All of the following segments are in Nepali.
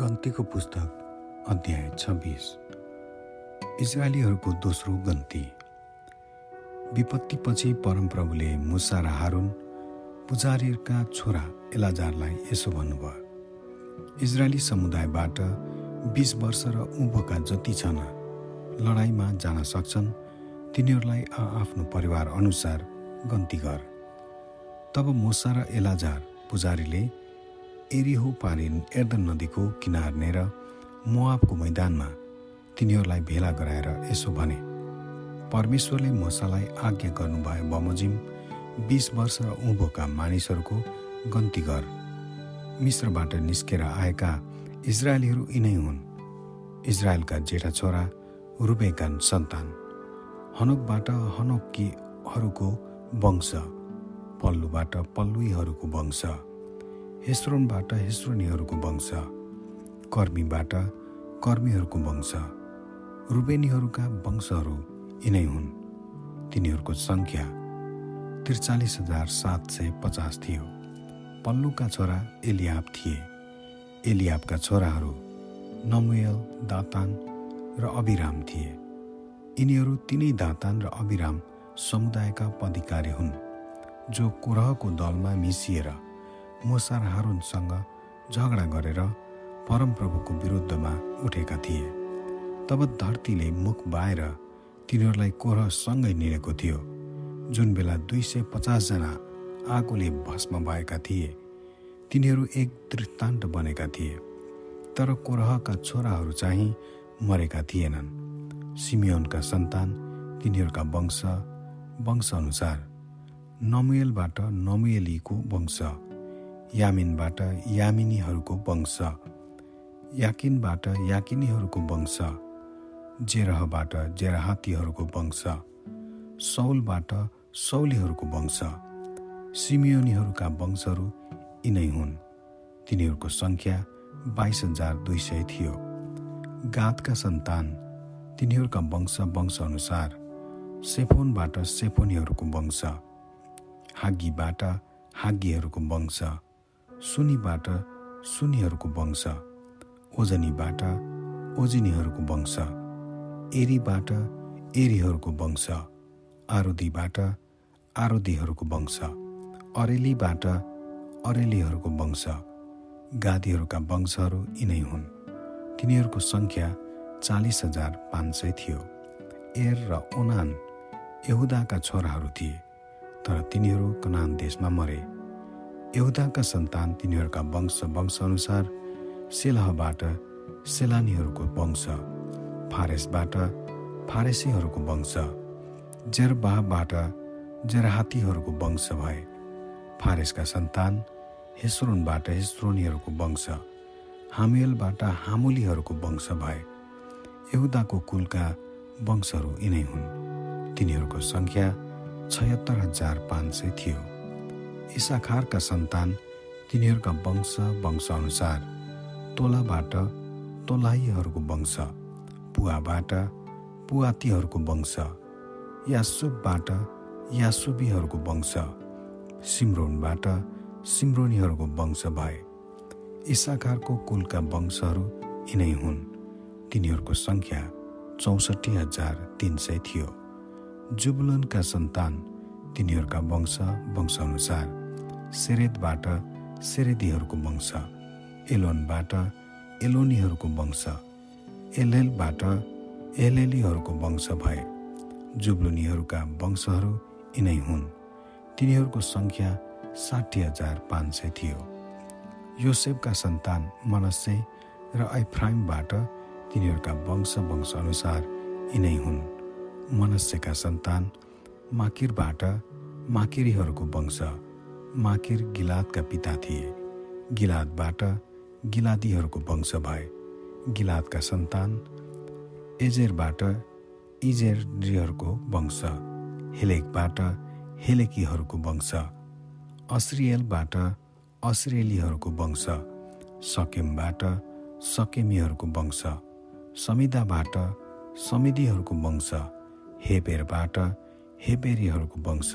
गन्तीको पुस्तक अध्याय छब्बिस। इजरायलीहरूको दोस्रो गन्ती विपत्तिपछि परमप्रभुले मुसा र हारुन पुजारीका छोरा एलाजारलाई यसो भन्नुभयो इजरायली समुदायबाट बिस वर्ष र उँभोका जति छन् लडाइँमा जान सक्छन् तिनीहरूलाई आआफ्नो परिवार अनुसार गन्ती गर। तब मुसा र एलाजार पुजारीले एरिहो पारिन एर्दन नदीको किनार र मोआबको मैदानमा तिनीहरूलाई भेला गराएर यसो भने परमेश्वरले मसालाई आज्ञा गर्नुभयो बमोजिम बिस वर्ष उँभोका मानिसहरूको गन्ती गर। मिश्रबाट निस्केर आएका इजरायलीहरू यिनै हुन्। इजरायलका जेठा छोरा रुबेका सन्तान। हनोकबाट हनोकीहरूको वंश पल्लुबाट पल्लुईहरूको वंश। हेस्रोनबाट हेस्रोनीहरूको वंश कर्मीबाट कर्मीहरूको वंश रुबेनीहरूका वंशहरू यिनै हुन्। तिनीहरूको सङ्ख्या त्रिचालिस हजार सात सय पचास थियो। पल्लुका छोरा एलियाब थिए। एलियाबका छोराहरू नमुयल दातान र अभिराम थिए। यिनीहरू तिनै दातान र अभिराम समुदायका पदाधिकारी हुन् जो कोरहको दलमा मिसिएर मोसार हारुनसँग झगडा गरेर परमप्रभुको विरुद्धमा उठेका थिए। तब धरतीले मुख बाएर तिनीहरूलाई कोरसँगै निरेको थियो। जुन बेला दुई सय पचासजना आगोले भस्म भएका थिए तिनीहरू एक दृष्टान्त बनेका थिए। तर कोरहका छोराहरू चाहिँ मरेका थिएनन्। सिमियोनका सन्तान तिनीहरूका वंश वंशअनुसार नमुएलबाट नमुएलीको वंश। यामिनबाट यामिनीहरूको वंश। याकिनबाट याकिनीहरूको वंश। जेरहबाट जेराहातीहरूको वंश। सौलबाट सौलीहरूको वंश। सिमियोनीहरूका वंशहरू यिनै हुन्। तिनीहरूको सङ्ख्या बाइस हजार दुई सय थियो। गातका सन्तान। तिनीहरूका वंश वंशअनुसार सेफोनबाट सेफोनीहरूको वंश। हागीबाट हागीहरूको वंश। सुनीबाट सुनीहरूको वंश ओजनीबाट ओजनीहरूको वंश एरीबाट एरीहरूको वंश आरोदीबाट आरोदीहरूको वंश अरेलीबाट अरेलीहरूको वंश गादीहरूका वंशहरू यिनै हुन्। तिनीहरूको सङ्ख्या चालिस हजार पाँच सय थियो। एर र ओनान यहुदाका छोराहरू थिए तर तिनीहरू कनान देशमा मरे। यहुदाका सन्तान तिनीहरूका वंश वंशअनुसार सेलहबाट सेलानीहरूको वंश फारेसबाट फारेसीहरूको वंश जेरबाहबाट जेराहातीहरूको वंश भए। फारेसका सन्तान हेस्रोनबाट हेस्रोनीहरूको वंश हामेलबाट हामुलीहरूको वंश भए। यहुदाको कुलका वंशहरू यिनै हुन्। तिनीहरूको सङ्ख्या छयत्तर हजार पाँच सय थियो। इसाखारका सन्तान तिनीहरूका वंश वंशअनुसार तोलाबाट तोलाहीहरूको वंश पुवाबाट पुवातीहरूको वंश यासुबबाट यासुबीहरूको वंश सिमरोनबाट सिमरोनीहरूको वंश भए। इसाखारको कुलका वंशहरू यिनै हुन्। तिनीहरूको सङ्ख्या चौसठी हजार तिन सय थियो। जुबुलनका सन्तान तिनीहरूका वंश वंशअनुसार सेरेदबाट सेरेदीहरूको वंश एलोनबाट एलोनीहरूको वंश एलेलबाट एलेलीहरूको वंश भए। जुब्लुनीहरूका वंशहरू यिनै हुन्। तिनीहरूको सङ्ख्या साठी हजार पाँच सय थियो। योसेफका सन्तान मनस्से र ऐफ्राइमबाट तिनीहरूका वंश वंशअनुसार यिनै हुन्। मनस्सेका सन्तान माकिरबाट माकिरीहरूको वंश। माकिर गिलादका पिता थिए। गिलादबाट गिलादीहरूको वंश भए। गिलादका सन्तान एजेरबाट इजेरीहरूको वंश हेलेकबाट हेलेकीहरूको वंश अस्रियलबाट अस्रेलीहरूको वंश सकेमबाट सकेमीहरूको वंश समिदाबाट समिदीहरूको वंश हेबेरबाट हेबेरीहरूको वंश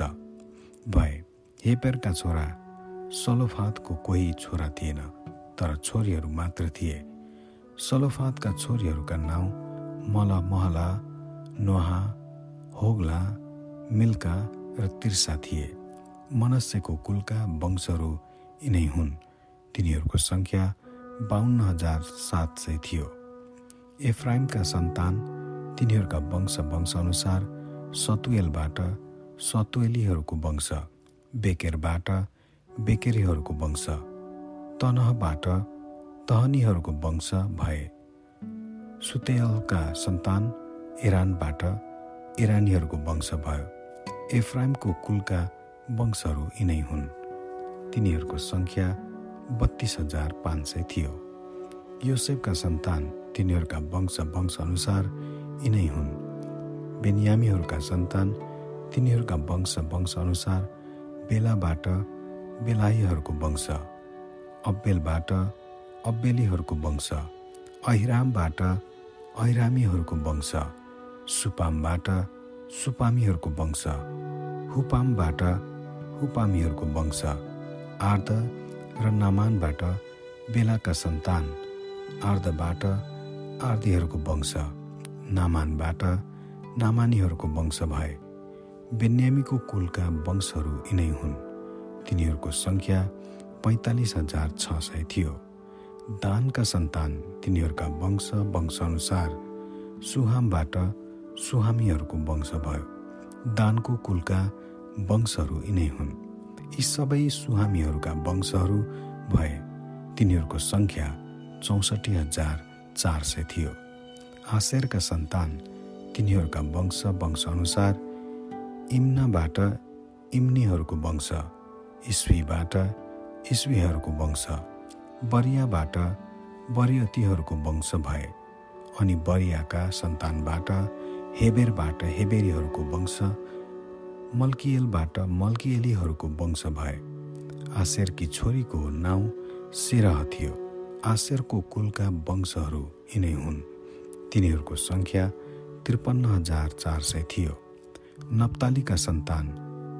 भए। हेपेरका छोरा सलोफातको कोही छोरा थिएन तर छोरीहरू मात्र थिए। सलोफातका छोरीहरूका नाउँ मल महला नोहा होगला मिल्का र तिर्सा थिए। मनस्यको कुलका वंशहरू यिनै हुन्। तिनीहरूको सङ्ख्या बाहन्न हजार सात सय थियो। एफ्राइमका सन्तान तिनीहरूका वंश वंशअनुसार सतुएलबाट सतुएलीहरूको वंश बेकेरबाट बेकेरीहरूको वंश तनहबाट तहनीहरूको वंश भए। सुतेलका सन्तान इरानबाट इरानीहरूको वंश भयो। एफ्राइमको कुलका वंशहरू यिनै हुन्। तिनीहरूको सङ्ख्या बत्तिस हजार पाँच सय थियो। योसेफका सन्तान तिनीहरूका वंश वंशअनुसार यिनै हुन्। बेनियामीहरूका सन्तान तिनीहरूका वंश वंशअनुसार बेलाबाट बेलाहीहरूको वंश अब्बेलबाट अब्बेलीहरूको वंश अहिरामबाट अहिरामीहरूको वंश सुपामबाट सुपामीहरूको वंश हुपामबाट हुपामीहरूको वंश आर्द र नामानबाट बेलाका सन्तान आर्दबाट आर्दीहरूको वंश नामानबाट नामानीहरूको वंश भए। बेन्यामीको कुलका वंशहरू यिनै हुन्। तिनीहरूको सङ्ख्या पैँतालिस हजार छ सय थियो। दानका सन्तान तिनीहरूका वंश वंशअनुसार सुहामबाट सुहामीहरूको वंश भयो। दानको कुलका वंशहरू यिनै हुन्। यी सबै सुहामीहरूका वंशहरू भए तिनीहरूको सङ्ख्या चौसठी हजार चार सय थियो। आशेरका सन्तान तिनीहरूका वंश वंशअनुसार इम्नाबाट इम्नीहरूको वंश इस्वीबाट इस्वीहरूको वंश बरियाबाट बरियतीहरूको वंश भए अनि बरियाका सन्तानबाट हेबेरबाट हेबेरीहरूको वंश मल्किएलबाट मल्किएलीहरूको वंश भए। आशेरकी छोरीको नाउँ सेरह थियो। आशेरको कुलका वंशहरू यिनै हुन्। तिनीहरूको सङ्ख्या त्रिपन्न हजार चार सय थियो। नप्तालीका सन्तान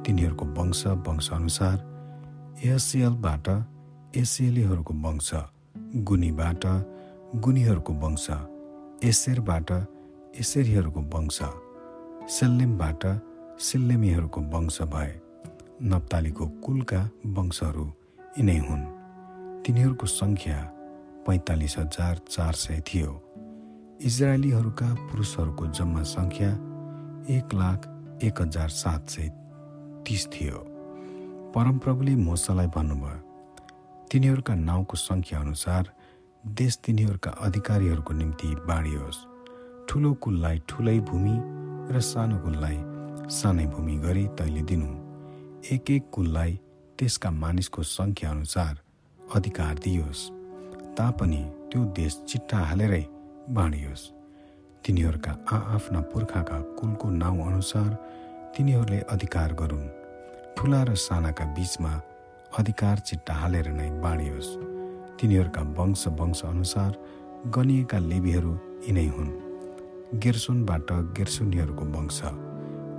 तिनीहरूको वंश वंशअनुसार एसियलबाट एसियलीहरूको वंश गुनीबाट गुनीहरूको वंश एसेरबाट एसेरीहरूको वंश सेल्लेमबाट सिल्लेमीहरूको वंश भए। नप्तालीको कुलका वंशहरू यिनै हुन्। तिनीहरूको सङ्ख्या पैँतालिस हजार चार सय थियो। इजरायलीहरूका पुरुषहरूको जम्मा सङ्ख्या एक लाख एक हजार सात सय तिस थियो। परमप्रभुले मोसालाई भन्नुभयो तिनीहरूका नाउँको सङ्ख्या अनुसार देश तिनीहरूका अधिकारीहरूको निम्ति बाँडियोस् ठुलो कुललाई ठुलै भूमि र सानो कुललाई सानै भूमि गरी तैँले दिनु। एक एक कुललाई त्यसका मानिसको सङ्ख्या अनुसार अधिकार दियोस् तापनि त्यो देश चिट्टा हालेरै बाँडियोस्। तिनीहरूका आआफ्ना पुर्खाका कुलको नाउँ अनुसार तिनीहरूले अधिकार गरून्। ठुला र सानाका बिचमा अधिकार चिट्टा हालेर नै बाँडियोस्। तिनीहरूका वंश वंश अनुसार गनिएका लेबीहरू यिनै हुन्। गेर्सोनबाट गेर्सोनीहरूको वंश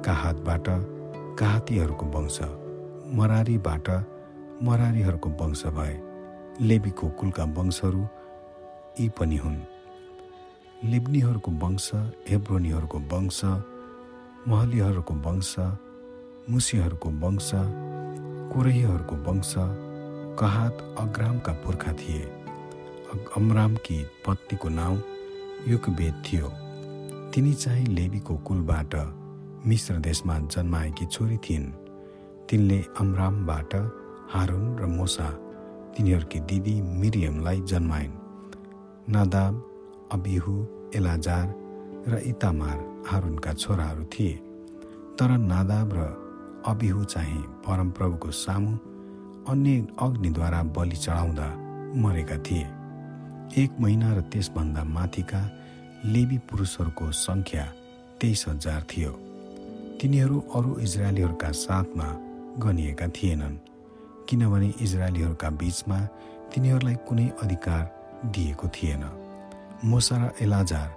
काहातबाट काहातीहरूको वंश मरारीबाट मरारीहरूको वंश भए। लेबीको कुलका वंशहरू यी पनि हुन्। लिब्नीहरूको वंश हेब्रोनीहरूको वंश महलीहरूको वंश मुसीहरूको वंश कोरहीहरूको वंश कहात अग्रामका पुर्खा थिए। अमरामकी पत्नीको नाउँ युगवेद थियो। तिनी चाहिँ लेबीको कुलबाट मिश्र देशमा जन्माएकी छोरी थिइन्। तिनले अमरामबाट हारुन र मोसा तिनीहरूकी दिदी मिरियमलाई जन्माइन्। नादाब अबिहु एलाजार र इतामार हारुनका छोराहरू थिए। तर नादाब र अबिहु चाहिँ परमप्रभुको सामु अन्य अग्निद्वारा बलि चढाउँदा मरेका थिए। एक महिना र त्यसभन्दा माथिका लेबी पुरुषहरूको सङ्ख्या तेइस हजार थियो। तिनीहरू अरू इजरायलीहरूका साथमा गनिएका थिएनन् किनभने इजरायलीहरूका बीचमा तिनीहरूलाई कुनै अधिकार दिएको थिएन। मोसा र एलाजार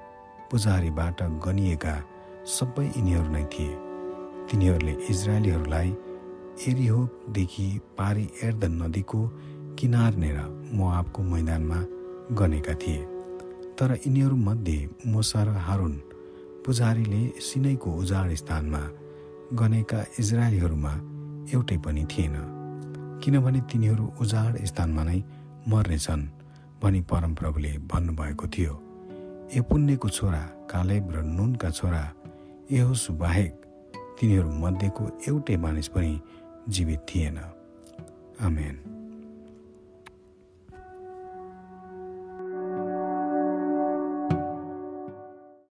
पुजारीबाट गनिएका सबै यिनीहरू नै थिए। तिनीहरूले इजरायलीहरूलाई एरिहोदेखि पारी एर्द नदीको किनारनेर मोआबको मैदानमा गनेका थिए। तर यिनीहरूमध्ये मोसा र हारुन पुजारीले सिनैको उजाड स्थानमा गनेका इजरायलीहरूमा एउटै पनि थिएन। किनभने तिनीहरू उजाड स्थानमा नै मर्नेछन्। भनी परमप्रभुले भन्नुभएको थियो एपुण्यको छोरा कालेब र नुनका छोरा यहोसु बाहेक तिनीहरू मध्येको एउटै मानिस पनि जीवित थिएन। आमेन।